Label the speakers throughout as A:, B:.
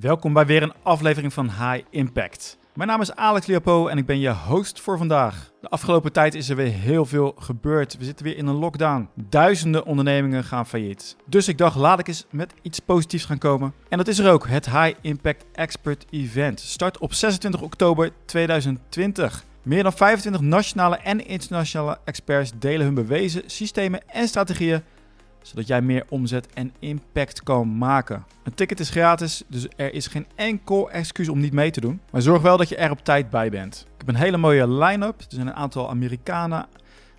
A: Welkom bij weer een aflevering van High Impact. Mijn naam is Alex Leopo en ik ben je host voor vandaag. De afgelopen tijd is er weer heel veel gebeurd. We zitten weer in een lockdown. Duizenden ondernemingen gaan failliet. Dus ik dacht, laat ik eens met iets positiefs gaan komen. En dat is er ook, het High Impact Expert Event. Start op 26 oktober 2020. Meer dan 25 nationale en internationale experts delen hun bewezen systemen en strategieën zodat jij meer omzet en impact kan maken. Een ticket is gratis, dus er is geen enkel excuus om niet mee te doen. Maar zorg wel dat je er op tijd bij bent. Ik heb een hele mooie line-up. Er zijn een aantal Amerikanen,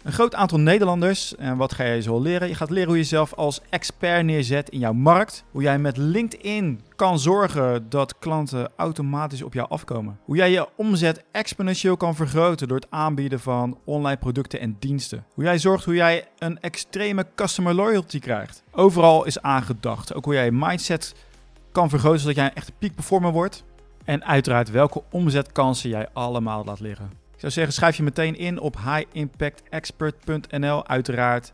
A: een groot aantal Nederlanders. En wat ga je zo leren? Je gaat leren hoe je jezelf als expert neerzet in jouw markt. Hoe jij met LinkedIn kan zorgen dat klanten automatisch op jou afkomen. Hoe jij je omzet exponentieel kan vergroten door het aanbieden van online producten en diensten. Hoe jij zorgt hoe jij een extreme customer loyalty krijgt. Overal is aangedacht. Ook hoe jij je mindset kan vergroten zodat jij een echte peak performer wordt. En uiteraard welke omzetkansen jij allemaal laat liggen. Ik zou zeggen, schrijf je meteen in op highimpactexpert.nl. Uiteraard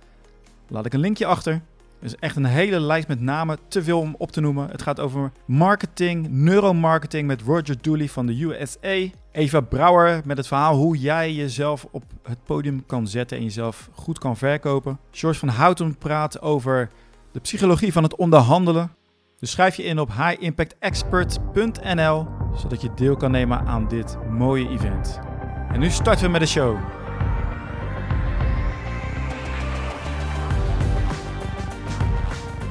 A: laat ik een linkje achter. Er is echt een hele lijst met namen, te veel om op te noemen. Het gaat over marketing, neuromarketing met Roger Dooley van de USA. Eva Brouwer met het verhaal hoe jij jezelf op het podium kan zetten en jezelf goed kan verkopen. George van Houten praat over de psychologie van het onderhandelen. Dus schrijf je in op highimpactexpert.nl zodat je deel kan nemen aan dit mooie event. En nu starten we met de show.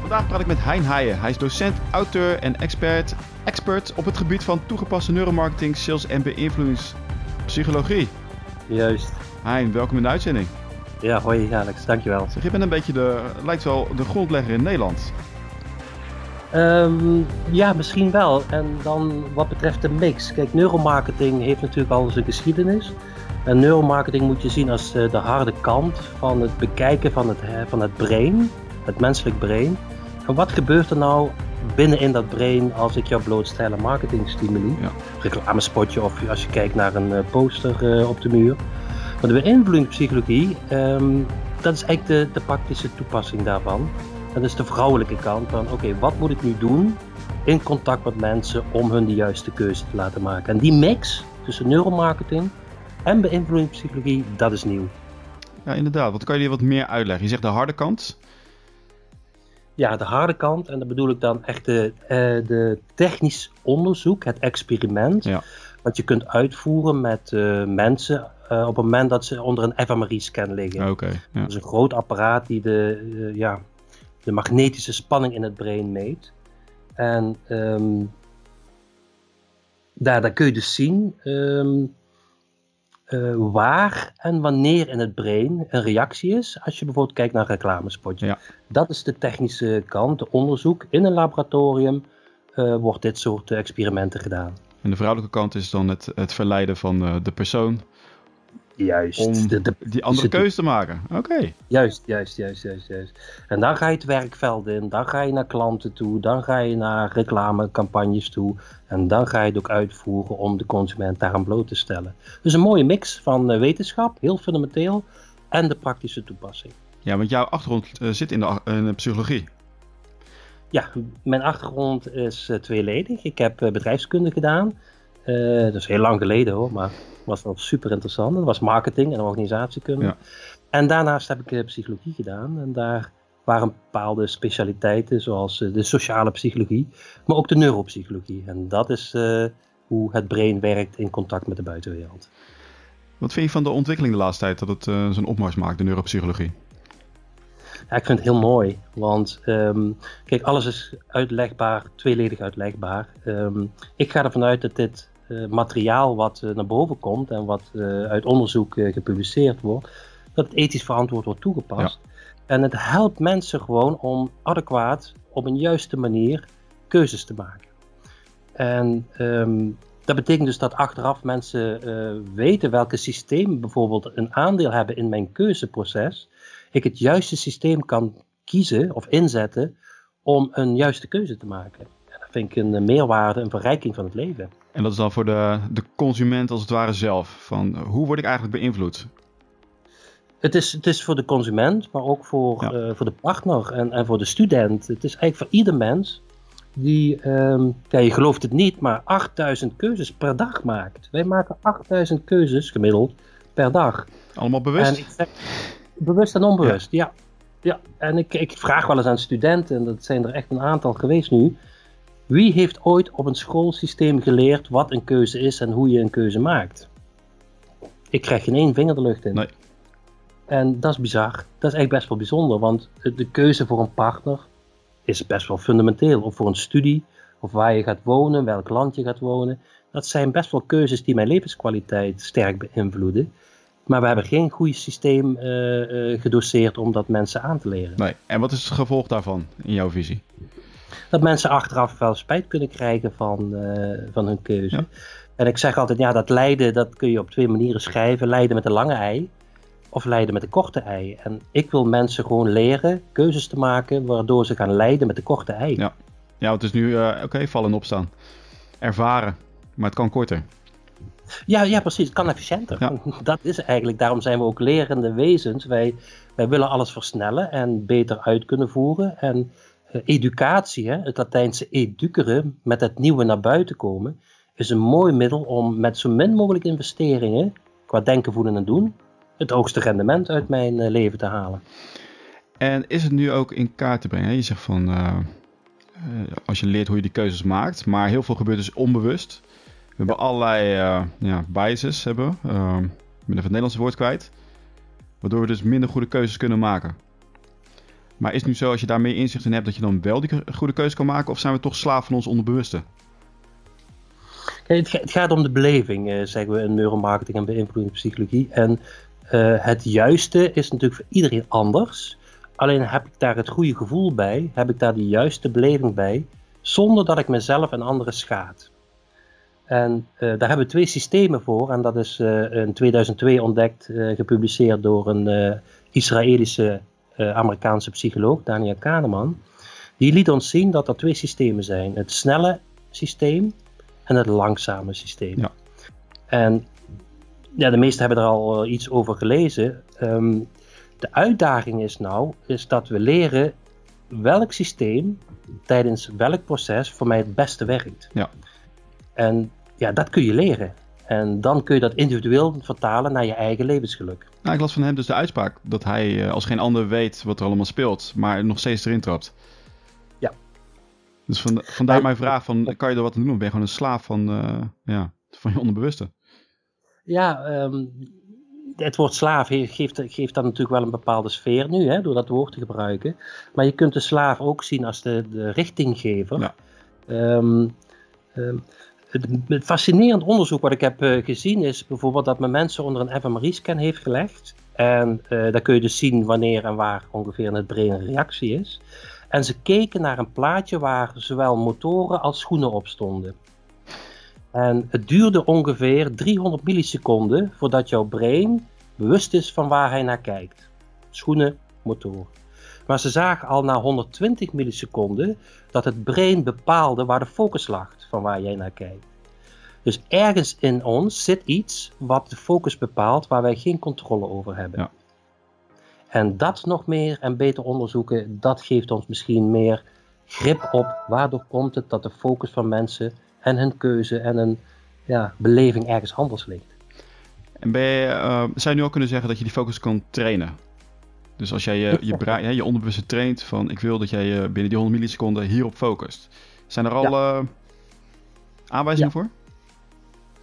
A: Vandaag praat ik met Hein Haaien. Hij is docent, auteur en expert, expert op het gebied van toegepaste neuromarketing, sales en beïnvloedingspsychologie.
B: Juist.
A: Hein, welkom in de uitzending.
B: Ja, hoi Alex, dankjewel.
A: Zeg, je bent een beetje de, lijkt wel de grondlegger in Nederland.
B: Um, ja, misschien wel. En dan wat betreft de mix. Kijk, neuromarketing heeft natuurlijk al zijn geschiedenis. En neuromarketing moet je zien als de harde kant van het bekijken van het, van het brein, het menselijk brein. En wat gebeurt er nou binnen in dat brein als ik jou blootstel aan marketingstimuli? Ja. Reclamespotje of als je kijkt naar een poster op de muur. Maar de beïnvloedingspsychologie, um, dat is eigenlijk de, de praktische toepassing daarvan. Dat is de vrouwelijke kant van oké, wat moet ik nu doen in contact met mensen om hun de juiste keuze te laten maken. En die mix tussen neuromarketing en beïnvloedingspsychologie, dat is nieuw.
A: Ja, inderdaad. Wat kan je hier wat meer uitleggen? Je zegt de harde kant.
B: Ja, de harde kant. En dan bedoel ik dan echt de, uh, de technisch onderzoek, het experiment. Ja. Wat je kunt uitvoeren met uh, mensen uh, op het moment dat ze onder een fMRI-scan liggen.
A: Oké. Okay,
B: ja. Dat is een groot apparaat die de, ja, de magnetische spanning in het brein meet. En um, daar, daar kun je dus zien um, uh, waar en wanneer in het brein een reactie is als je bijvoorbeeld kijkt naar een reclamespotje. Ja. Dat is de technische kant, de onderzoek. In een laboratorium uh, wordt dit soort experimenten gedaan.
A: En de vrouwelijke kant is dan het, het verleiden van uh, de persoon
B: Juist.
A: Om de, de, die andere keuze te maken. Oké.
B: Juist, juist, juist, juist, juist. En dan ga je het werkveld in, dan ga je naar klanten toe, dan ga je naar reclamecampagnes toe. En dan ga je het ook uitvoeren om de consument daaraan bloot te stellen. Dus een mooie mix van uh, wetenschap, heel fundamenteel, en de praktische toepassing.
A: Ja, want jouw achtergrond uh, zit in de, in de, psychologie.
B: Ja, mijn achtergrond is tweeledig. Ik heb bedrijfskunde gedaan. dat is heel lang geleden hoor, maar was wel super interessant. Dat was marketing en organisatiekunde. Ja. En daarnaast heb ik uh, psychologie gedaan. En daar waren bepaalde specialiteiten, zoals uh, de sociale psychologie, maar ook de neuropsychologie. En dat is uh, hoe het brein werkt in contact met de buitenwereld.
A: Wat vind je van de ontwikkeling de laatste tijd dat het zo'n opmars maakt, de neuropsychologie?
B: Ja, ik vind het heel mooi, want um, kijk, alles is uitlegbaar, tweeledig uitlegbaar. Um, ik ga ervan uit dat dit uh, materiaal wat uh, naar boven komt en wat uh, uit onderzoek gepubliceerd wordt, dat het ethisch verantwoord wordt toegepast. Ja. En het helpt mensen gewoon om adequaat op een juiste manier keuzes te maken. En um, dat betekent dus dat achteraf mensen weten welke systemen bijvoorbeeld een aandeel hebben in mijn keuzeproces. Ik het juiste systeem kan kiezen of inzetten om een juiste keuze te maken. Vind ik een meerwaarde, een verrijking van het leven.
A: En dat is dan voor de, de consument als het ware zelf. Van hoe word ik eigenlijk beïnvloed?
B: Het is, het is voor de consument, maar ook voor, ja. uh, voor de partner en, en voor de student. Het is eigenlijk voor ieder mens die, ehm, ja, je gelooft het niet, maar 8000 keuzes per dag maakt. Wij maken 8000 keuzes gemiddeld per dag.
A: Allemaal bewust?
B: En ik zeg, bewust en onbewust, ja. ja. En ik, ik vraag wel eens aan studenten, en dat zijn er echt een aantal geweest nu. Wie heeft ooit op een schoolsysteem geleerd wat een keuze is en hoe je een keuze maakt? Ik krijg geen één vinger de lucht in.
A: Nee.
B: En dat is bizar. Dat is echt best wel bijzonder, want de keuze voor een partner is best wel fundamenteel. Of voor een studie, of waar je gaat wonen, welk land je gaat wonen. Dat zijn best wel keuzes die mijn levenskwaliteit sterk beïnvloeden. Maar we hebben geen goed systeem uh, uh, gedoseerd om dat mensen aan te leren.
A: Nee. En wat is het gevolg daarvan in jouw visie?
B: Dat mensen achteraf wel spijt kunnen krijgen van, uh, van hun keuze. Ja. En ik zeg altijd, ja, dat lijden dat kun je op twee manieren schrijven. Lijden met een lange ei of lijden met een korte ei. En ik wil mensen gewoon leren keuzes te maken waardoor ze gaan lijden met de korte ei.
A: Ja, ja het is nu, uh, oké, vallen en opstaan. Ervaren, maar het kan korter.
B: Ja, ja, precies. Het kan efficiënter. Ja. Dat is eigenlijk, daarom zijn we ook lerende wezens. Wij, wij willen alles versnellen en beter uit kunnen voeren. En educatie, hè, het Latijnse educere, met het nieuwe naar buiten komen, is een mooi middel om met zo min mogelijk investeringen, qua denken, voelen en doen, het hoogste rendement uit mijn uh, leven te halen.
A: En is het nu ook in kaart te brengen? Je zegt van, uh, als je leert hoe je die keuzes maakt, maar heel veel gebeurt dus onbewust. We hebben allerlei ja, biases, hebben. ik ben even het Nederlandse woord kwijt. Waardoor we dus minder goede keuzes kunnen maken. Maar is het nu zo, als je daar meer inzicht in hebt, dat je dan wel die goede keuze kan maken? Of zijn we toch slaaf van ons onderbewuste?
B: Kijk, het, gaat om de beleving, uh, zeggen we in neuromarketing en beïnvloedingspsychologie. En uh, het juiste is natuurlijk voor iedereen anders. Alleen heb ik daar het goede gevoel bij, heb ik daar de juiste beleving bij, zonder dat ik mezelf en anderen schaad. En uh, daar hebben we twee systemen voor. En dat is in 2002 ontdekt, gepubliceerd door een Israëlische Amerikaanse psycholoog, Daniel Kahneman. Die liet ons zien dat er twee systemen zijn: het snelle systeem en het langzame systeem. Ja. En ja, de meesten hebben er al uh, iets over gelezen. Um, de uitdaging is nou is dat we leren welk systeem tijdens welk proces voor mij het beste werkt.
A: Ja.
B: En ja, dat kun je leren. En dan kun je dat individueel vertalen naar je eigen levensgeluk.
A: Nou, ik las van hem dus de uitspraak dat hij uh, als geen ander weet wat er allemaal speelt, maar nog steeds erin trapt.
B: Ja.
A: Dus van, vandaar mijn vraag van, kan je er wat aan doen of ben je gewoon een slaaf van, uh, ja, van je onderbewuste?
B: Ja, um, het woord slaaf geeft, geeft dan natuurlijk wel een bepaalde sfeer nu, hè, door dat woord te gebruiken. Maar je kunt de slaaf ook zien als de, de richtinggever. Ja. Um, um, het, fascinerend onderzoek wat ik heb uh, gezien is bijvoorbeeld dat men mensen onder een fMRI-scan heeft gelegd. En uh, daar kun je dus zien wanneer en waar ongeveer het brein een reactie is. En ze keken naar een plaatje waar zowel motoren als schoenen op stonden. En het duurde ongeveer 300 milliseconden voordat jouw brein bewust is van waar hij naar kijkt. Schoenen, motor. Maar ze zagen al na 120 milliseconden dat het brein bepaalde waar de focus lag van waar jij naar kijkt. Dus ergens in ons zit iets wat de focus bepaalt waar wij geen controle over hebben. Ja. En dat nog meer en beter onderzoeken, dat geeft ons misschien meer grip op waardoor komt het dat de focus van mensen en hun keuze en een ja, beleving ergens anders ligt.
A: En ben je, uh, zou je nu ook kunnen zeggen dat je die focus kan trainen? Dus als jij je, je, brein, je onderbewuste traint van ik wil dat jij je binnen die 100 milliseconden hierop focust. Zijn er al ja. uh, aanwijzingen ja. voor?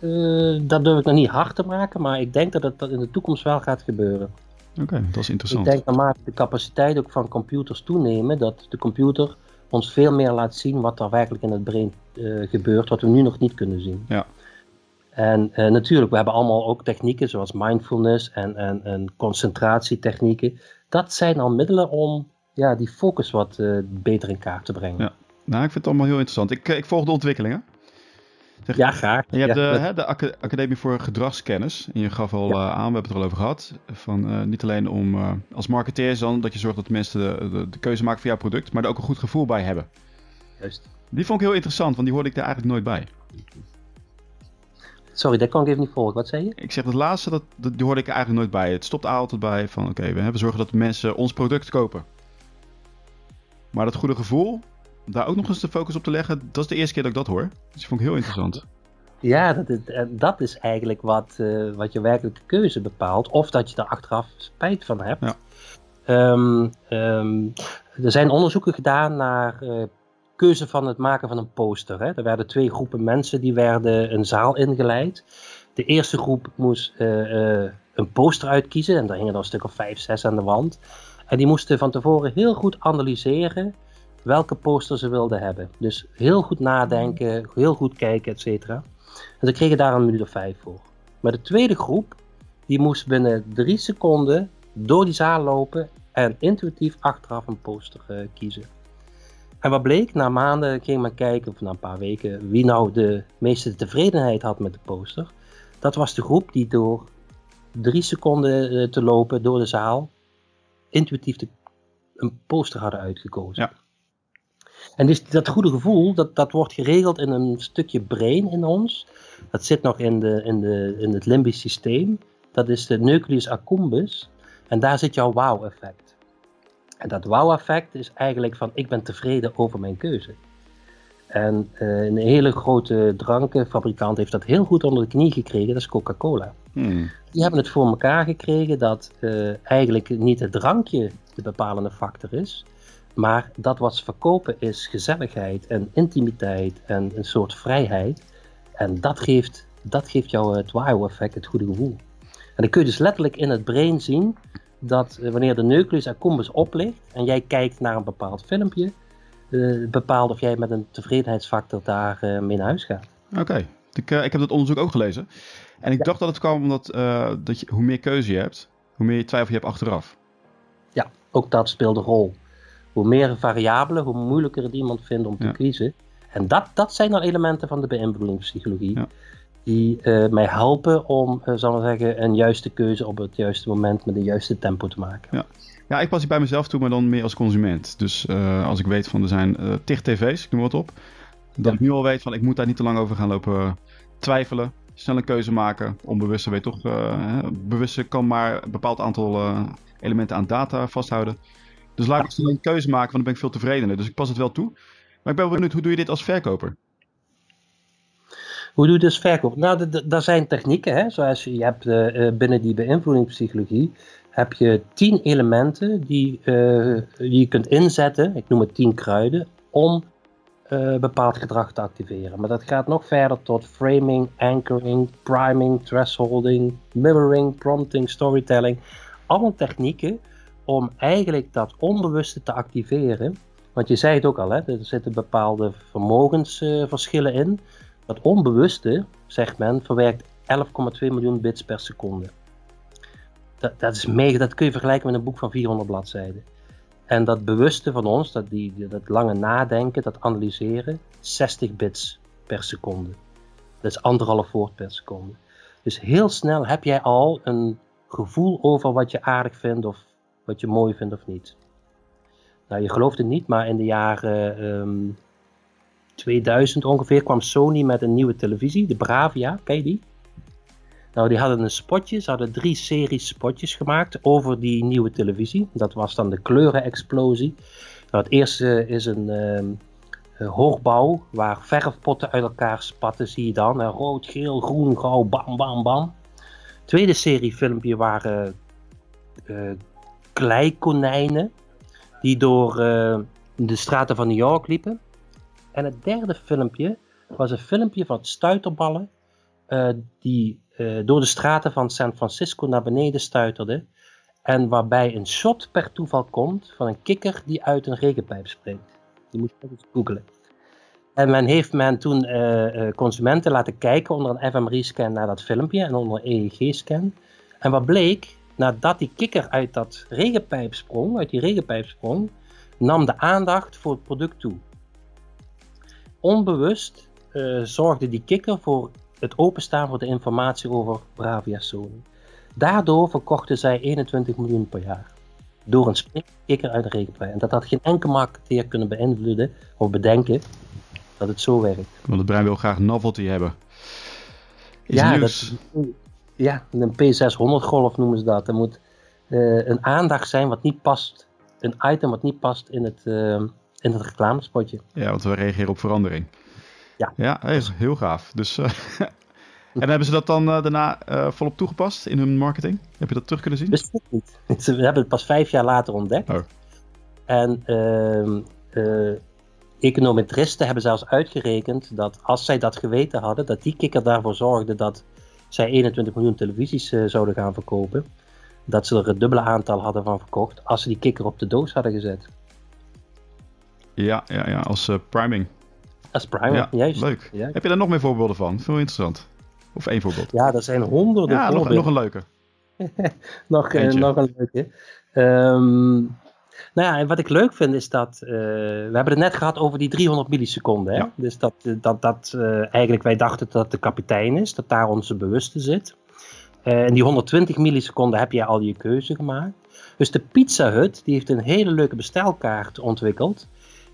B: Uh, dat durf ik nog niet hard te maken, maar ik denk dat het dat in de toekomst wel gaat gebeuren.
A: Oké, okay, dat is interessant.
B: Ik denk naarmate de capaciteit ook van computers toenemen, dat de computer ons veel meer laat zien wat er werkelijk in het brein uh, gebeurt, wat we nu nog niet kunnen zien.
A: Ja.
B: En uh, natuurlijk, we hebben allemaal ook technieken zoals mindfulness en, en, en concentratietechnieken. Dat zijn al middelen om ja, die focus wat uh, beter in kaart te brengen.
A: Ja. Nou, ik vind het allemaal heel interessant. Ik, ik volg de ontwikkelingen.
B: Zeg, ja, graag.
A: Je hebt
B: ja,
A: de, hè, de Academie voor Gedragskennis. En je gaf al ja. uh, aan, we hebben het er al over gehad. Van, uh, niet alleen om uh, als marketeer dan dat je zorgt dat mensen de, de, de, keuze maken voor jouw product, maar er ook een goed gevoel bij hebben.
B: Juist.
A: Die vond ik heel interessant, want die hoorde ik daar eigenlijk nooit bij.
B: Sorry, dat kan ik even niet volgen. Wat zei je?
A: Ik zeg het laatste, dat, dat, die hoorde ik eigenlijk nooit bij. Het stopt altijd bij van oké, okay, we, zorgen dat mensen ons product kopen. Maar dat goede gevoel, daar ook nog eens de focus op te leggen, dat is de eerste keer dat ik dat hoor. Dus dat vond ik heel interessant.
B: Ja, dat, dat is eigenlijk wat, uh, wat je werkelijke keuze bepaalt. Of dat je er achteraf spijt van hebt. Ja. Um, um, er zijn onderzoeken gedaan naar uh, keuze van het maken van een poster. Hè. Er werden twee groepen mensen die werden een zaal ingeleid. De eerste groep moest uh, een poster uitkiezen. En daar hingen er een stuk of vijf, zes aan de wand. En die moesten van tevoren heel goed analyseren welke poster ze wilden hebben. Dus heel goed nadenken, heel goed kijken, et cetera. En ze kregen daar een minuut of vijf voor. Maar de tweede groep, die moest binnen drie seconden door die zaal lopen en intuïtief achteraf een poster uh, kiezen. En wat bleek, na maanden ging men kijken, of na een paar weken, wie nou de meeste tevredenheid had met de poster. Dat was de groep die door drie seconden uh, te lopen door de zaal intuïtief de, een poster hadden uitgekozen. Ja. En dus dat goede gevoel, dat, dat wordt geregeld in een stukje brain in ons. Dat zit nog in, de, in, de, in het limbisch systeem. Dat is de nucleus accumbens. En daar zit jouw wow-effect. En dat wow-effect is eigenlijk van ik ben tevreden over mijn keuze. En uh, een hele grote drankenfabrikant heeft dat heel goed onder de knie gekregen, dat is Coca-Cola. Hmm. Die hebben het voor elkaar gekregen dat uh, eigenlijk niet het drankje de bepalende factor is, maar dat wat ze verkopen is gezelligheid en intimiteit en een soort vrijheid. En dat geeft, dat geeft jou het wow-effect, het goede gevoel. En dan kun je dus letterlijk in het brein zien dat eh, wanneer de nucleus accumbens oplicht en jij kijkt naar een bepaald filmpje, uh, bepaalt of jij met een tevredenheidsfactor daar uh, mee naar huis gaat.
A: Oké, ik, ik heb dat onderzoek ook gelezen. En ik dacht dat het kwam omdat dat je, hoe meer keuze je hebt, hoe meer je twijfel je hebt achteraf.
B: Ja, ook dat speelt een rol. Hoe meer variabelen, hoe moeilijker het iemand vindt om te kiezen. En dat, dat zijn dan elementen van de beïnvloedingspsychologie. Ja. Die uh, mij helpen om, uh, zal ik zeggen, een juiste keuze op het juiste moment met een juiste tempo te maken.
A: Ja. Ja, ik pas die bij mezelf toe, maar dan meer als consument. Dus uh, als ik weet van er zijn uh, tig tv's, ik noem wat op. Dat ja. ik nu al weet van ik moet daar niet te lang over gaan lopen twijfelen. Snel een keuze maken. Onbewuste weet toch, uh, bewuste kan maar een bepaald aantal elementen aan data vasthouden. Dus laat ik snel een keuze maken, want dan ben ik veel tevredener. Dus ik pas het wel toe. Maar ik ben wel benieuwd, hoe doe je dit als verkoper?
B: Hoe doe je dit als verkoper? Nou, daar zijn technieken, hè? zoals je hebt uh, binnen die beïnvloedingspsychologie, heb je tien elementen die, uh, die je kunt inzetten, ik noem het tien kruiden, om bepaald gedrag te activeren. Maar dat gaat nog verder tot framing, anchoring, priming, thresholding, mirroring, prompting, storytelling. Allemaal technieken om eigenlijk dat onbewuste te activeren. Want je zei het ook al, hè, er zitten bepaalde vermogensverschillen in. Dat onbewuste, zegt men, verwerkt 11,2 miljoen bits per seconde. Dat, dat, is mega, dat kun je vergelijken met een boek van 400 bladzijden. En dat bewuste van ons, dat, die, dat lange nadenken, dat analyseren, 60 bits per seconde. Dat is anderhalf woord per seconde. Dus heel snel heb jij al een gevoel over wat je aardig vindt of wat je mooi vindt of niet. Nou, je gelooft het niet, maar in de jaren ehm, 2000 ongeveer kwam Sony met een nieuwe televisie, de Bravia, ken je die? Nou, die hadden een spotje, ze hadden drie series spotjes gemaakt over die nieuwe televisie. Dat was dan de kleurenexplosie. Nou, het eerste is een, een hoogbouw waar verfpotten uit elkaar spatten, zie je dan. rood, geel, groen, grauw, bam, bam, bam. Tweede serie filmpje waren uh, kleikonijnen die door uh, de straten van New York liepen. En het derde filmpje was een filmpje van stuiterballen uh, die uh, door de straten van San Francisco naar beneden stuiterden. En waarbij een shot per toeval komt van een kikker die uit een regenpijp springt. Die moet je eens googlen. En men heeft men toen consumenten laten kijken onder een fMRI-scan naar dat filmpje en onder een EEG-scan. En wat bleek, nadat die kikker uit dat regenpijp sprong, uit die regenpijp sprong, nam de aandacht voor het product toe. Onbewust uh, zorgde die kikker voor het openstaan voor de informatie over Bravia Sony. Daardoor verkochten zij 21 miljoen per jaar. Door een springkikker uit de regenpijp. En dat had geen enkel marketeer kunnen beïnvloeden of bedenken dat het zo werkt.
A: Want het brein wil graag novelty hebben. Is
B: ja, nieuws. dat, ja, een P600 golf noemen ze dat. Er moet uh, een aandacht zijn wat niet past, een item wat niet past in het, uh, in het reclamespotje.
A: Ja, want we reageren op verandering.
B: Ja.
A: Ja, heel, heel gaaf. Dus, uh, en hebben ze dat dan uh, daarna uh, volop toegepast in hun marketing? Heb je dat terug kunnen zien?
B: Ik niet. We hebben het pas vijf jaar later ontdekt.
A: Oh.
B: En uh, econometristen hebben zelfs uitgerekend dat als zij dat geweten hadden, dat die kikker daarvoor zorgde dat zij 21 miljoen televisies zouden gaan verkopen. Dat ze er het dubbele aantal hadden van verkocht als ze die kikker op de doos hadden gezet.
A: Ja, ja, ja als uh, priming.
B: Als priming,
A: ja,
B: juist.
A: Leuk. Heb je daar nog meer voorbeelden van? Veel interessant. Of één voorbeeld?
B: Ja, er zijn honderden
A: ja, nog, nog, een leuke.
B: nog, uh, nog een leuke. Um, nou ja, en wat ik leuk vind is dat, uh, we hebben het net gehad over die 300 milliseconden. Hè?
A: Ja.
B: Dus dat, dat, dat uh, eigenlijk wij dachten dat de kapitein is, dat daar onze bewuste zit. Uh, en die 120 milliseconden heb je al je keuze gemaakt. Dus de Pizza Hut die heeft een hele leuke bestelkaart ontwikkeld.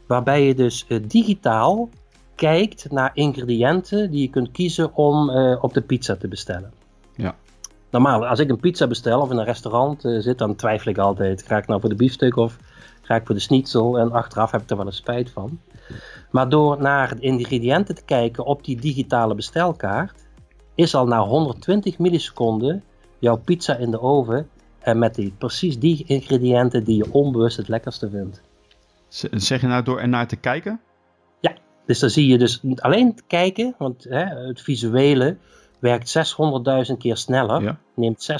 B: Waarbij je dus digitaal kijkt naar ingrediënten die je kunt kiezen om op de pizza te bestellen.
A: Ja.
B: Normaal, als ik een pizza bestel of in een restaurant uh, zit, dan twijfel ik altijd. Ga ik nou voor de biefstuk of ga ik voor de schnitzel? En achteraf heb ik er wel een spijt van. Maar door naar de ingrediënten te kijken op die digitale bestelkaart, is al na 120 milliseconden jouw pizza in de oven en met die, precies die ingrediënten die je onbewust het lekkerste vindt.
A: Zeg je nou door ernaar te kijken?
B: Ja, dus dan zie je dus niet alleen kijken, want hè, het visuele werkt 600.000 keer sneller,
A: ja.
B: neemt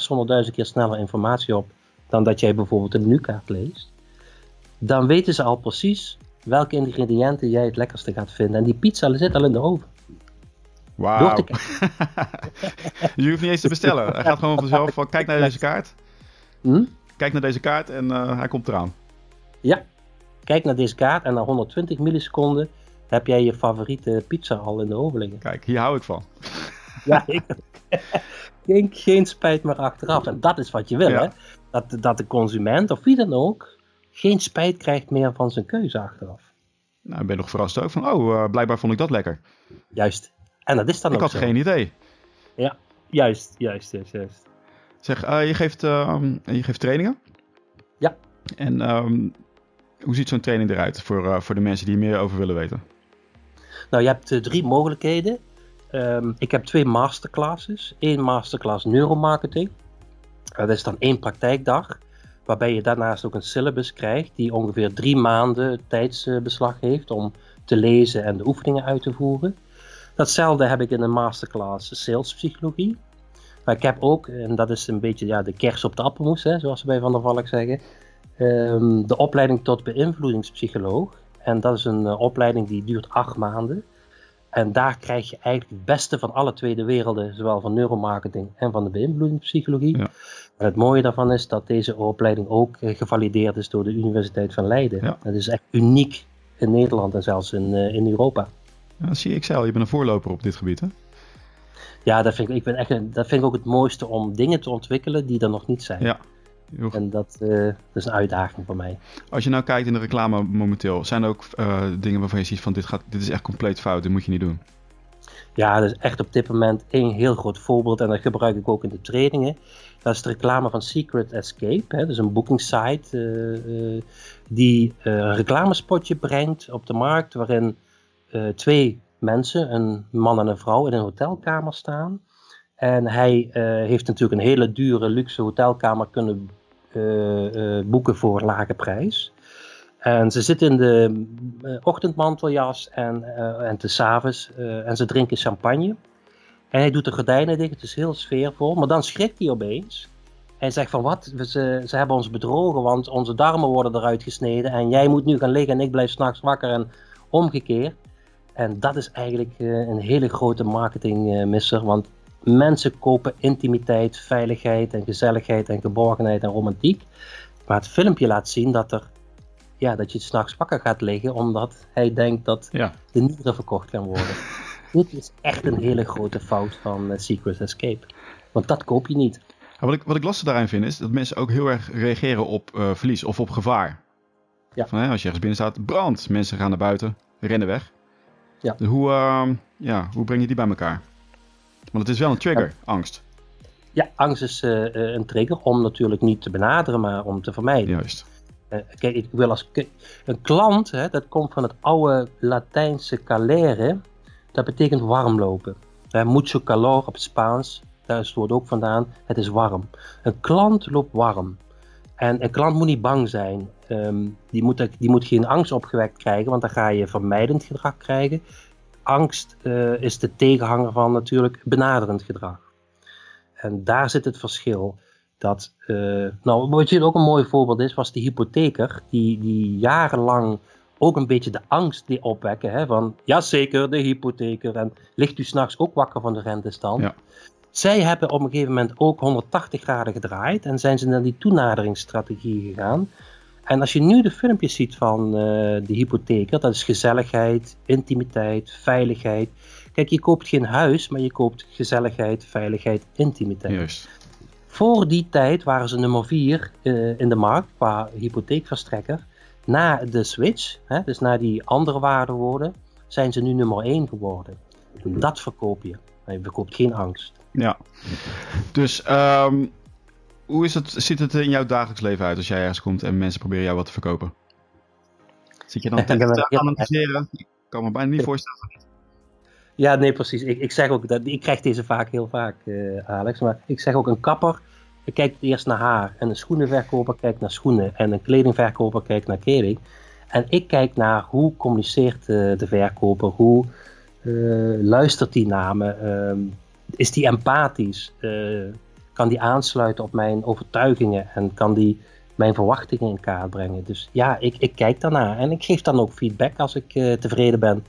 B: 600.000 keer sneller informatie op dan dat jij bijvoorbeeld een menukaart leest. Dan weten ze al precies welke ingrediënten jij het lekkerste gaat vinden. En die pizza zit al in de oven.
A: Wauw. je hoeft niet eens te bestellen. Hij gaat gewoon vanzelf van kijk naar deze kaart.
B: Hm?
A: Kijk naar deze kaart en uh, hij komt eraan.
B: Ja, kijk naar deze kaart en na 120 milliseconden heb jij je favoriete pizza al in de oven liggen.
A: Kijk, hier hou ik van.
B: Ja, ik, geen, geen spijt meer achteraf. En dat is wat je wil,
A: Ja.
B: hè? Dat, dat de consument, of wie dan ook, geen spijt krijgt meer van zijn keuze achteraf.
A: Nou, ik ben nog verrast ook van, oh, uh, blijkbaar vond ik dat lekker.
B: Juist. En dat is dan
A: ik
B: ook
A: had
B: zo.
A: geen idee.
B: Ja, juist, juist, juist, juist.
A: Zeg, uh, je, geeft, uh, je geeft trainingen?
B: Ja.
A: En um, hoe ziet zo'n training eruit voor, uh, voor de mensen die er meer over willen weten?
B: Nou, je hebt uh, drie mogelijkheden. Um, ik heb twee masterclasses. Eén masterclass neuromarketing. Dat is dan één praktijkdag. Waarbij je daarnaast ook een syllabus krijgt die ongeveer drie maanden tijdsbeslag heeft om te lezen en de oefeningen uit te voeren. Datzelfde heb ik in een masterclass salespsychologie. Maar ik heb ook, en dat is een beetje ja, de kers op de appelmoes, hè, zoals ze bij Van der Valk zeggen, um, de opleiding tot beïnvloedingspsycholoog. En dat is een uh, opleiding die duurt acht maanden. En daar krijg je eigenlijk het beste van alle twee de werelden, zowel van neuromarketing en van de beïnvloedingspsychologie.
A: Ja.
B: En het mooie daarvan is dat deze opleiding ook uh, gevalideerd is door de Universiteit van Leiden.
A: Ja.
B: Dat is echt uniek in Nederland en zelfs in, uh, in Europa.
A: Ja, zie ik zelf, je bent een voorloper op dit gebied, hè?
B: Ja, dat vind ik, ik ben echt, dat vind ik ook het mooiste om dingen te ontwikkelen die er nog niet zijn.
A: Ja.
B: En dat, uh, dat, is een uitdaging voor mij.
A: Als je nou kijkt in de reclame momenteel, zijn er ook uh, dingen waarvan je ziet van dit, gaat, dit is echt compleet fout, dit moet je niet doen?
B: Ja, dat is echt op dit moment één heel groot voorbeeld en dat gebruik ik ook in de trainingen. Dat is de reclame van Secret Escape, hè, is een bookingsite uh, die een reclamespotje brengt op de markt waarin twee mensen, een man en een vrouw, in een hotelkamer staan. En hij heeft natuurlijk een hele dure luxe hotelkamer kunnen boeken voor lage prijs. En ze zitten in de uh, ochtendmanteljas en, en te s'avonds en ze drinken champagne. En hij doet de gordijnen dicht, het is heel sfeervol. Maar dan schrikt hij opeens. Hij zegt van wat, ze, ze hebben ons bedrogen, want onze darmen worden eruit gesneden. En jij moet nu gaan liggen en ik blijf s'nachts wakker en omgekeerd. En dat is eigenlijk een hele grote marketingmisser, want Mensen kopen intimiteit, veiligheid en gezelligheid en geborgenheid en romantiek. Maar het filmpje laat zien dat, er, ja, dat je s'nachts wakker gaat liggen omdat hij denkt dat
A: ja.
B: de nieren verkocht gaan worden. Dit is echt een hele grote fout van uh, Secret Escape. Want dat koop je niet.
A: Ja, wat, ik, wat ik lastig daarin vind is dat mensen ook heel erg reageren op uh, verlies of op gevaar.
B: Ja.
A: Van, hè, als je ergens binnen staat, brand. Mensen gaan naar buiten, rennen weg.
B: Ja.
A: Dus hoe, uh, ja, hoe breng je die bij elkaar? Want het is wel een trigger, ja. angst.
B: Ja, angst is uh, een trigger om natuurlijk niet te benaderen, maar om te vermijden.
A: Juist.
B: kijk, ik wil als een klant, hè, dat komt van het oude Latijnse calere. Dat betekent warm lopen. Hè, mucho calor op het Spaans, daar is het woord ook vandaan. Het is warm. Een klant loopt warm. En een klant moet niet bang zijn. Ehm, die, moet, die moet geen angst opgewekt krijgen, want dan ga je vermijdend gedrag krijgen. Angst uh, is de tegenhanger van natuurlijk benaderend gedrag. En daar zit het verschil. Dat, uh, nou, wat je ook een mooi voorbeeld is, was de hypotheker, die, die jarenlang ook een beetje de angst die opwekken. Hè, van, ja zeker, de hypotheker. En ligt u s'nachts ook wakker van de rentestand? Ja. Zij hebben op een gegeven moment ook 180 graden gedraaid en zijn ze naar die toenaderingsstrategie gegaan. En als je nu de filmpjes ziet van uh, de hypotheker, dat is gezelligheid, intimiteit, veiligheid. Kijk, je koopt geen huis, maar je koopt gezelligheid, veiligheid, intimiteit. Juist. Voor die tijd waren ze nummer 4 uh, eh, in de markt qua hypotheekverstrekker. Na de switch, hè, dus na die andere waardewoorden, zijn ze nu nummer 1 geworden. Dat verkoop je. Je verkoopt geen angst.
A: Ja. Dus um, hoe is het, ziet het in jouw dagelijks leven uit als jij ergens komt en mensen proberen jou wat te verkopen? Zit je dan te analyseren? Ik kan me bijna niet voorstellen.
B: Ja, nee, precies. Ik, ik zeg ook dat ik krijg deze vaak heel vaak, uh, Alex. Maar ik zeg ook een kapper kijkt eerst naar haar. En een schoenenverkoper kijkt naar schoenen. En een kledingverkoper kijkt naar kleding. En ik kijk naar hoe communiceert uh, de verkoper, hoe uh, luistert die naar me, uh, is die empathisch, kan die aansluiten op mijn overtuigingen en kan die mijn verwachtingen in kaart brengen. Dus ja, ik, ik kijk daarnaar en ik geef dan ook feedback als ik tevreden ben,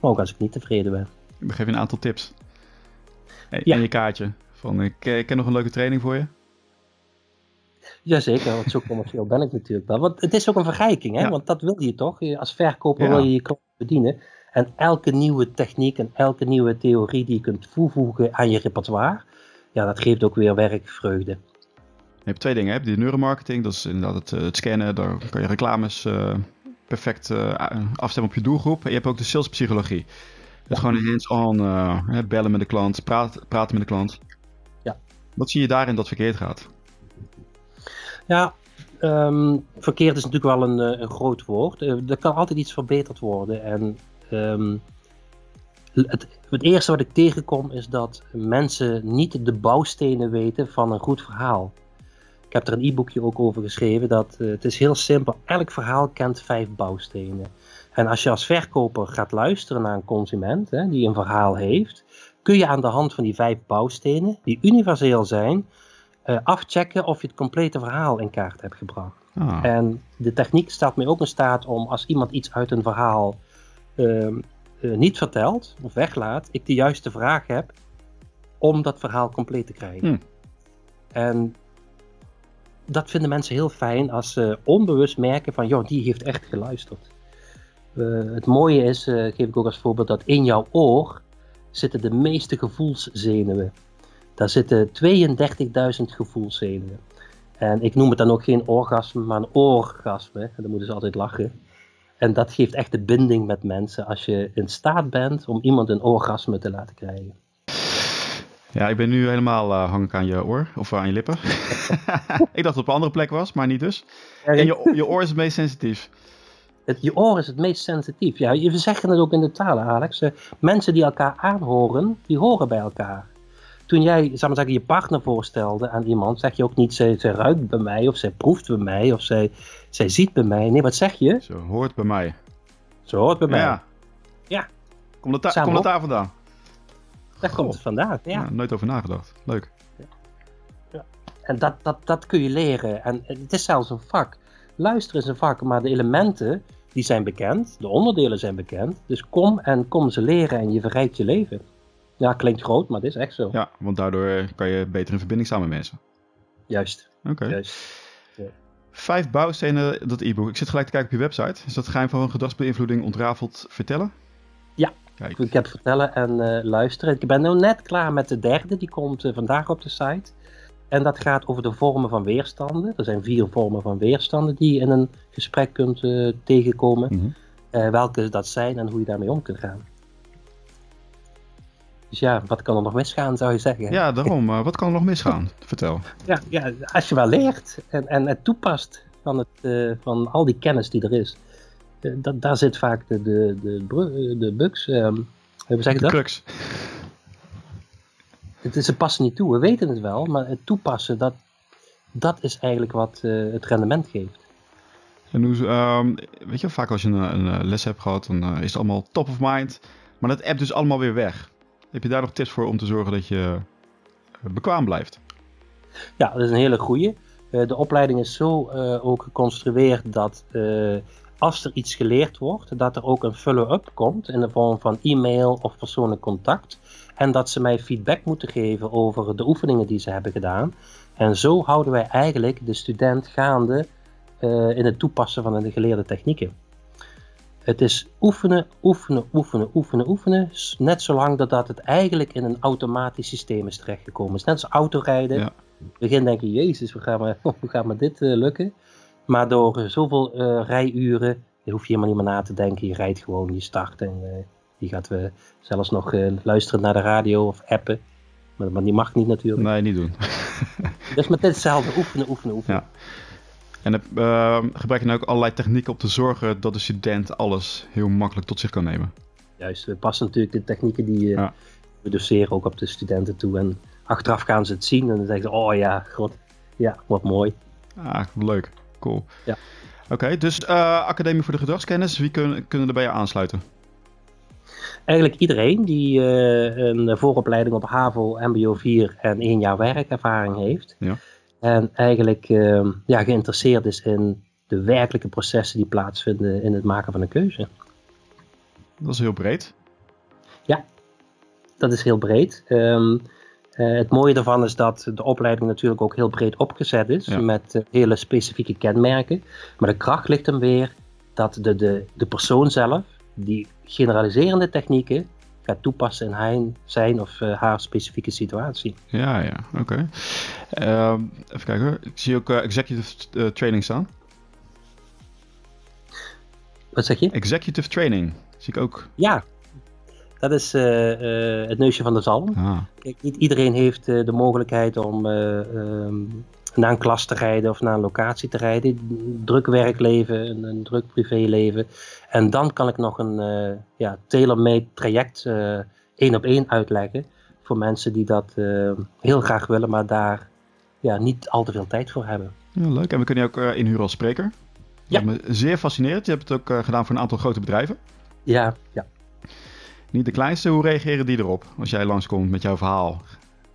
B: maar ook als ik niet tevreden ben.
A: Ik geef je een aantal tips. En ja. je kaartje. Van, ik, ik heb nog een leuke training voor je.
B: Jazeker, want zo commercieel ben ik natuurlijk wel. Want het is ook een verrijking, hè? want dat wil je toch? Als verkoper wil je je klant bedienen. En elke nieuwe techniek en elke nieuwe theorie die je kunt toevoegen aan je repertoire, ja, dat geeft ook weer werkvreugde.
A: Je hebt twee dingen. Hè? Die neuromarketing, dat is inderdaad het, eh, het scannen. Daar kan je reclames uh, perfect uh, afstemmen op je doelgroep. En je hebt ook de salespsychologie. Dus gewoon hands-on uh, bellen met de klant, praat, praten met de klant. Ja. Wat zie je daarin dat verkeerd gaat?
B: Ja, um, verkeerd is natuurlijk wel een, eh, een groot woord. Er kan altijd iets verbeterd worden. En um, het, het, eerste wat ik tegenkom is dat mensen niet de bouwstenen weten van een goed verhaal. Ik heb er een e-boekje ook over geschreven. Dat, uh, het is heel simpel. Elk verhaal kent vijf bouwstenen. En als je als verkoper gaat luisteren naar een consument hè, die een verhaal heeft, kun je aan de hand van die vijf bouwstenen, die universeel zijn, uh, afchecken of je het complete verhaal in kaart hebt gebracht. Ah. En de techniek staat mij ook in staat om als iemand iets uit een verhaal uh, uh, niet vertelt of weglaat, ik de juiste vraag heb om dat verhaal compleet te krijgen. Hmm. En dat vinden mensen heel fijn als ze onbewust merken van, joh, die heeft echt geluisterd. het mooie is, geef ik ook als voorbeeld, dat in jouw oor zitten de meeste gevoelszenuwen. Daar zitten 32.000 gevoelszenuwen. En ik noem het dan ook geen orgasme, maar een orgasme. En dan moeten ze altijd lachen. En dat geeft echt de binding met mensen als je in staat bent om iemand een orgasme te laten krijgen.
A: Ja, ik ben nu helemaal uh, hang aan je oor of aan je lippen. ik dacht dat het op een andere plek was, maar niet dus. En je, je oor is het meest sensitief.
B: Het, je oor is het meest sensitief. Ja, we zeggen het ook in de talen, Alex. Uh, mensen die elkaar aanhoren, die horen bij elkaar toen jij zeg maar zeggen, je partner voorstelde aan iemand, zeg je ook niet zij, zij ruikt bij mij of zij proeft bij mij of zij, zij ziet bij mij. Nee, wat zeg je?
A: Ze hoort bij mij.
B: Ze hoort bij mij. Ja. ja.
A: Komt het, komt het daar vandaan?
B: Daar komt het vandaan, ja.
A: Nooit over nagedacht. Leuk.
B: Ja. En dat, dat, dat kun je leren. En het is zelfs een vak. Luisteren is een vak, maar de elementen die zijn bekend, de onderdelen zijn bekend. Dus kom en kom ze leren en je verrijkt je leven. Ja, klinkt groot, maar dit is echt zo.
A: Ja, want daardoor eh, kan je beter in verbinding staan met mensen.
B: Juist.
A: Oké. Juist. Vijf bouwstenen, dat e-book. Ik zit gelijk te kijken op je website. Is dat geheim van gedragsbeïnvloeding ontrafeld vertellen?
B: Ja, Kijk. ik heb vertellen en uh, luisteren. Ik ben nu net klaar met de derde, die komt uh, vandaag op de site. En dat gaat over de vormen van weerstanden. Er zijn vier vormen van weerstanden die je in een gesprek kunt uh, tegenkomen. Mm -hmm. welke dat zijn en hoe je daarmee om kunt gaan. Dus ja, wat kan er nog misgaan, zou je zeggen?
A: Ja, daarom. wat kan er nog misgaan? Vertel.
B: Ja, ja, als je wel leert en, en het toepast. van, het, van al die kennis die er is. dat, daar zit vaak de, de, de, de bugs. Um, hoe zeg je dat?
A: crux.
B: Het is, ze passen niet toe, we weten het wel, maar het toepassen, dat, dat is eigenlijk wat het rendement geeft.
A: En hoe, um, weet je, vaak als je een, een les hebt gehad, dan is het allemaal top of mind. Maar dat app dus allemaal weer weg. Heb je daar nog tips voor om te zorgen dat je bekwaam blijft?
B: Ja, dat is een hele goeie. Uh, de opleiding is zo uh, ook geconstrueerd dat als er iets geleerd wordt, dat er ook een follow-up komt in de vorm van e-mail of persoonlijk contact. En dat ze mij feedback moeten geven over de oefeningen die ze hebben gedaan. En zo houden wij eigenlijk de student gaande in het toepassen van de geleerde technieken. Het is oefenen, oefenen, oefenen, oefenen, oefenen. Net zolang dat, dat het eigenlijk in een automatisch systeem is terechtgekomen. Het is net als autorijden. Ja. In het begin denk je, jezus, hoe gaat me, hoe gaat me dit uh, lukken? Maar door zoveel uh, rijuren, je hoef je helemaal niet meer na te denken. Je rijdt gewoon, je start en je gaat we zelfs nog luisteren naar de radio of appen. Maar, maar die mag niet natuurlijk.
A: Nee, niet doen.
B: dus met dit hetzelfde, oefenen, oefenen, oefenen. Ja.
A: En uh, gebruik je nou ook allerlei technieken om te zorgen dat de student alles heel makkelijk tot zich kan nemen?
B: Juist, we passen natuurlijk de technieken die ja. we doseren ook op de studenten toe. En achteraf gaan ze het zien en dan zeggen ze, oh ja, god, ja, wat mooi.
A: Ah, leuk, cool. Ja. Oké, dus uh, Academie voor de Gedragskennis, wie kunnen, kunnen er bij je aansluiten?
B: Eigenlijk iedereen die uh, een vooropleiding op HAVO, MBO 4 en één jaar werkervaring heeft. Ja. En eigenlijk uh, ja, geïnteresseerd is in de werkelijke processen die plaatsvinden in het maken van een keuze.
A: Dat is heel breed.
B: Ja, dat is heel breed. Um, uh, het mooie daarvan is dat de opleiding natuurlijk ook heel breed opgezet is, met uh, hele specifieke kenmerken. Maar de kracht ligt hem weer dat de, de, de persoon zelf, die generaliserende technieken, gaat toepassen in zijn of uh, haar specifieke situatie.
A: Ja, ja, oké. Okay. Uh, even kijken Ik zie ook executive training staan.
B: Wat zeg je?
A: Executive training. Zie ik ook.
B: Ja, dat is het neusje van de zalm. Ah. Kijk, niet iedereen heeft de mogelijkheid om um, naar een klas te rijden of naar een locatie te rijden. Druk werkleven, een, een druk privéleven. En dan kan ik nog een ja, tailor-made traject één op één uitleggen. Voor mensen die dat heel graag willen, maar daar ja, niet al te veel tijd voor hebben.
A: Ja, leuk. En we kunnen je ook inhuren als spreker. Ja. me zeer fascinerend. Je hebt het ook gedaan voor een aantal grote bedrijven.
B: Ja, ja.
A: Niet de kleinste, hoe reageren die erop als jij langskomt met jouw verhaal?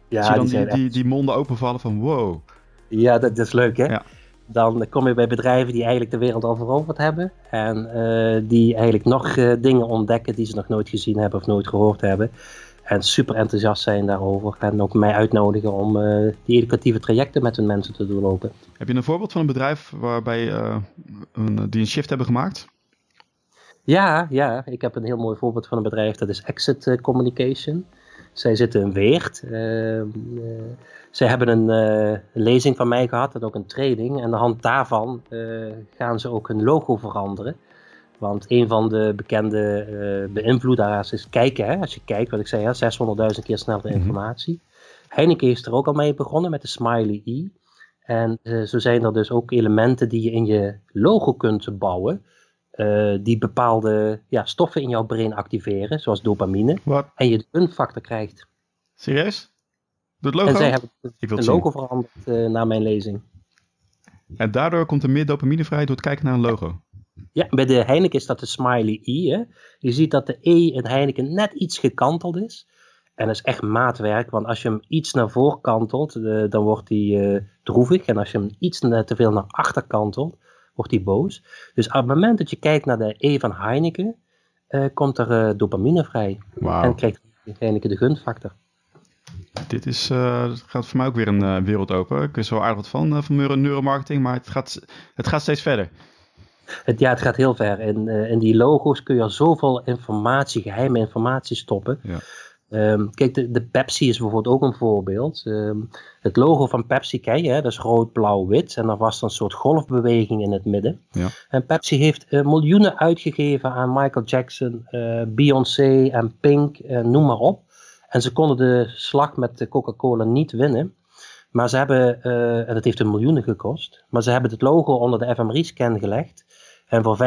A: Ja, Zie je dan die, die, die, die, monden openvallen van wow.
B: Ja, dat, dat is leuk hè. Ja. Dan kom je bij bedrijven die eigenlijk de wereld al veroverd hebben. En uh, die eigenlijk nog uh, dingen ontdekken die ze nog nooit gezien hebben of nooit gehoord hebben. En super enthousiast zijn daarover. En ook mij uitnodigen om uh, die educatieve trajecten met hun mensen te doorlopen.
A: Heb je een voorbeeld van een bedrijf waarbij een, die een shift hebben gemaakt?
B: Ja, ja, ik heb een heel mooi voorbeeld van een bedrijf, dat is Exit eh, Communication. Zij zitten in Weert. Uh, zij hebben een lezing van mij gehad en ook een training. En aan de hand daarvan gaan ze ook hun logo veranderen. Want een van de bekende beïnvloedaars is kijken. Hè? Als je kijkt, wat ik zei, 600.000 keer sneller mhm. informatie. Heineken is er ook al mee begonnen met de Smiley E. En zo zijn er dus ook elementen die je in je logo kunt bouwen uh, die bepaalde ja, stoffen in jouw brein activeren, zoals dopamine. Wat? En je de gunfactor krijgt.
A: Serieus? Het logo?
B: En zij hebben een logo veranderd uh, na mijn lezing.
A: En daardoor komt er meer dopamine vrij door het kijken naar een logo?
B: Ja, bij de Heineken is dat de smiley E. Hè? Je ziet dat de E in Heineken net iets gekanteld is. En dat is echt maatwerk, want als je hem iets naar voren kantelt, uh, dan wordt hij uh, droevig. En als je hem iets te veel naar achter kantelt, wordt hij boos. Dus op het moment dat je kijkt naar de E van Heineken, komt er dopamine vrij. Wow. En krijgt Heineken de gunfactor.
A: Dit is, uh, gaat voor mij ook weer een wereld open. Ik wist wel aardig wat van, van neuromarketing, maar het gaat, het gaat steeds verder.
B: Het, ja, het gaat heel ver. En in die logo's kun je al zoveel informatie, geheime informatie stoppen. Ja. Um, kijk, de, de, Pepsi is bijvoorbeeld ook een voorbeeld. Um, het logo van Pepsi ken je, hè? dat is rood, blauw, wit. En er was een soort golfbeweging in het midden. Ja. En Pepsi heeft uh, miljoenen uitgegeven aan Michael Jackson, uh, Beyoncé en Pink, uh, noem maar op. En ze konden de slag met Coca-Cola niet winnen. Maar ze hebben, uh, en dat heeft een miljoenen gekost, maar ze hebben het logo onder de fMRI-scan gelegd. En voor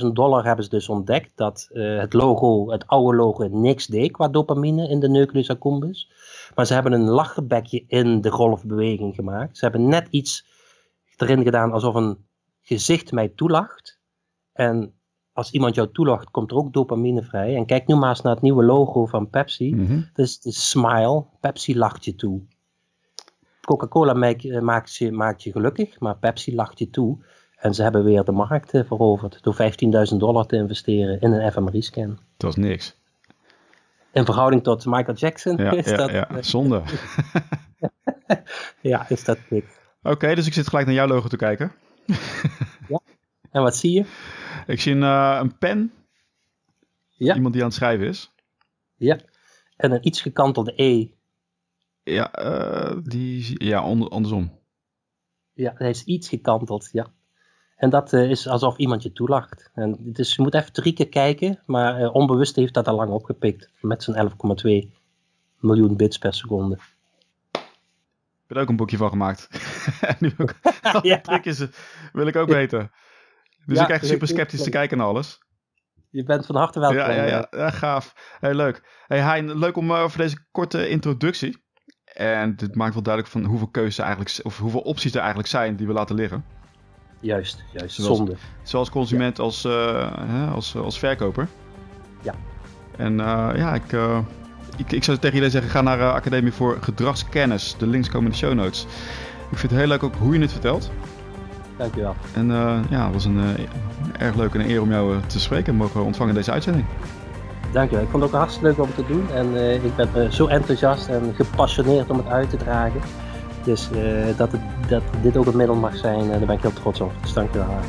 B: 15.000 dollar hebben ze dus ontdekt dat uh, het logo, het oude logo, niks deed qua dopamine in de nucleus accumbens. Maar ze hebben een lacherbekje in de golfbeweging gemaakt. Ze hebben net iets erin gedaan alsof een gezicht mij toelacht. En als iemand jou toelacht, komt er ook dopamine vrij. En kijk nu maar eens naar het nieuwe logo van Pepsi. Mm Dat is de smile. Pepsi lacht je toe. Coca-Cola maakt, maakt, je, maakt je gelukkig, maar Pepsi lacht je toe. En ze hebben weer de markt eh, veroverd door 15.000 dollar te investeren in een fMRI-scan.
A: Dat was niks.
B: In verhouding tot Michael Jackson
A: ja,
B: is
A: ja,
B: dat...
A: Ja, zonde.
B: ja, is dat dik.
A: Oké, dus ik zit gelijk naar jouw logo te kijken.
B: ja, en wat zie je?
A: Ik zie een, uh, een pen.
B: Ja.
A: Iemand die aan het schrijven is.
B: Ja, en een iets gekantelde E.
A: Ja, uh, die, ja andersom.
B: Ja, hij is iets gekanteld, ja. En dat uh, is alsof iemand je toelacht. En dus je moet even drie keer kijken, maar uh, onbewust heeft dat al lang opgepikt. Met zijn 11,2 miljoen bits per seconde.
A: Ik heb er ook een boekje van gemaakt. nu ook, ja. wil ik ook weten. Dus ja, ik krijg super sceptisch te kijken naar alles.
B: Je bent van harte welkom.
A: Ja, ja, ja. ja gaaf. Heel leuk. Hey Hein, leuk om uh, voor deze korte introductie. En dit maakt wel duidelijk van hoeveel keuzes eigenlijk, of hoeveel opties er eigenlijk zijn die we laten liggen.
B: Juist, juist.
A: Zoals,
B: Zonde.
A: Zowel consument ja. als, uh, als, als verkoper.
B: Ja.
A: En uh, ja, ik, uh, ik, ik zou tegen jullie zeggen, ga naar Academie voor Gedragskennis. De links komen in de show notes. Ik vind het heel leuk ook hoe je het vertelt.
B: Dankjewel.
A: En ja, het was een erg leuk en een eer om jou te spreken en mogen ontvangen in deze uitzending.
B: Dankjewel. Ik vond het ook hartstikke leuk om het te doen. En ik ben zo enthousiast en gepassioneerd om het uit te dragen. Dus uh, dat, het, dat dit ook een middel mag zijn, uh, daar ben ik heel trots op. Dus dankjewel Alex.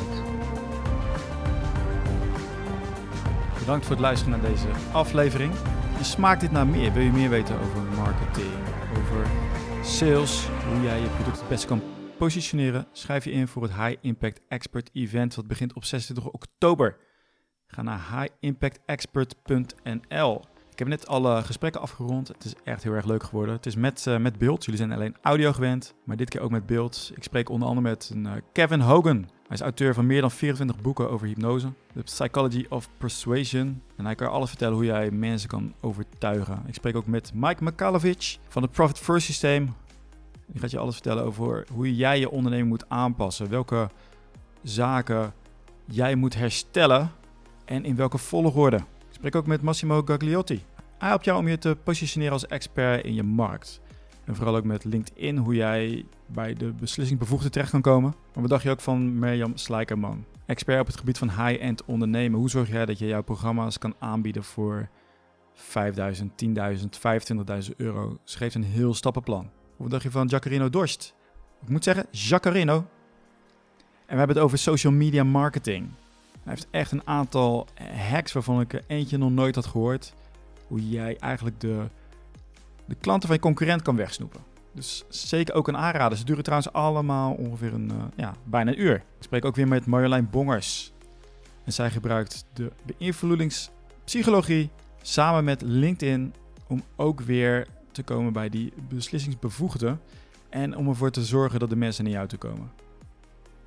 A: Bedankt voor het luisteren naar deze aflevering. En smaakt dit naar meer? Wil je meer weten over marketing, over sales, hoe jij je product het beste kan positioneren? Schrijf je in voor het High Impact Expert Event wat begint op 26 oktober. Ga naar highimpactexpert.nl. Ik heb net alle gesprekken afgerond. Het is echt heel erg leuk geworden. Het is met, uh, met beeld. Jullie zijn alleen audio gewend, maar dit keer ook met beeld. Ik spreek onder andere met een, uh, Kevin Hogan. Hij is auteur van meer dan 24 boeken over hypnose. The Psychology of Persuasion. En hij kan alles vertellen hoe jij mensen kan overtuigen. Ik spreek ook met Mike Makalovich van het Profit First Systeem. Die gaat je alles vertellen over hoe jij je onderneming moet aanpassen. Welke zaken jij moet herstellen en in welke volgorde. Ik spreek ook met Massimo Gagliotti. Hij helpt jou om je te positioneren als expert in je markt. En vooral ook met LinkedIn, hoe jij bij de beslissingsbevoegde terecht kan komen. Maar wat dacht je ook van Mirjam Slijkerman? Expert op het gebied van high-end ondernemen. Hoe zorg jij dat je jouw programma's kan aanbieden voor 5000, 10.000, 25.000 euro? Ze geeft een heel stappenplan. Wat dacht je van Jacarino Dorst? Ik moet zeggen, Jacarino. En we hebben het over social media marketing. Hij heeft echt een aantal hacks waarvan ik eentje nog nooit had gehoord. Hoe jij eigenlijk de, de klanten van je concurrent kan wegsnoepen. Dus zeker ook een aanrader. Ze duren trouwens allemaal ongeveer een, uh, ja, bijna een uur. Ik spreek ook weer met Marjolein Bongers. En zij gebruikt de beïnvloedingspsychologie samen met LinkedIn om ook weer te komen bij die beslissingsbevoegden. En om ervoor te zorgen dat de mensen naar jou toe komen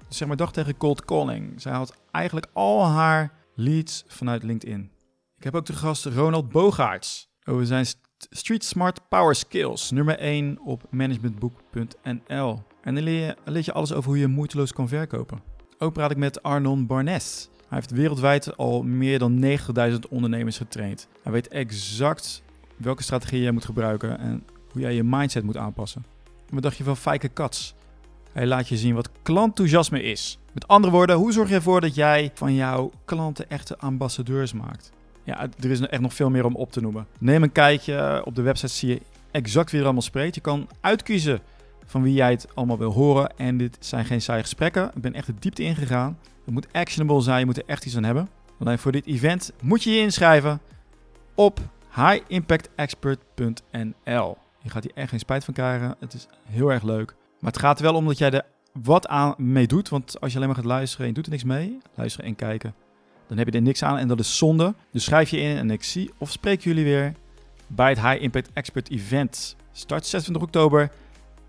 A: zeg maar dag tegen cold calling. Zij haalt eigenlijk al haar leads vanuit LinkedIn. Ik heb ook de gast Ronald Bogaerts over zijn Street Smart Power Skills, nummer 1 op managementboek.nl. En dan leer je, leer je alles over hoe je moeiteloos kan verkopen. Ook praat ik met Arnon Barnes. Hij heeft wereldwijd al meer dan 90.000 ondernemers getraind. Hij weet exact welke strategie jij moet gebruiken en hoe jij je mindset moet aanpassen. wat dacht je van Fijke Kats? Hij laat je zien wat klantenthousiasme is. Met andere woorden, hoe zorg je ervoor dat jij van jouw klanten echte ambassadeurs maakt? Ja, er is echt nog veel meer om op te noemen. Neem een kijkje. Op de website zie je exact wie er allemaal spreekt. Je kan uitkiezen van wie jij het allemaal wil horen. En dit zijn geen saaie gesprekken. Ik ben echt de diepte ingegaan. Het moet actionable zijn. Je moet er echt iets aan hebben. Alleen voor dit event moet je je inschrijven op highimpactexpert.nl. Je gaat hier echt geen spijt van krijgen. Het is heel erg leuk. Maar het gaat wel om dat jij er wat aan mee doet. Want als je alleen maar gaat luisteren en je doet er niks mee, luisteren en kijken, dan heb je er niks aan en dat is zonde. Dus schrijf je in en ik zie of spreek jullie weer bij het High Impact Expert Event. Start 26 oktober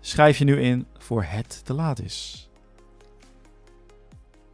A: Schrijf je nu in voor het te laat is.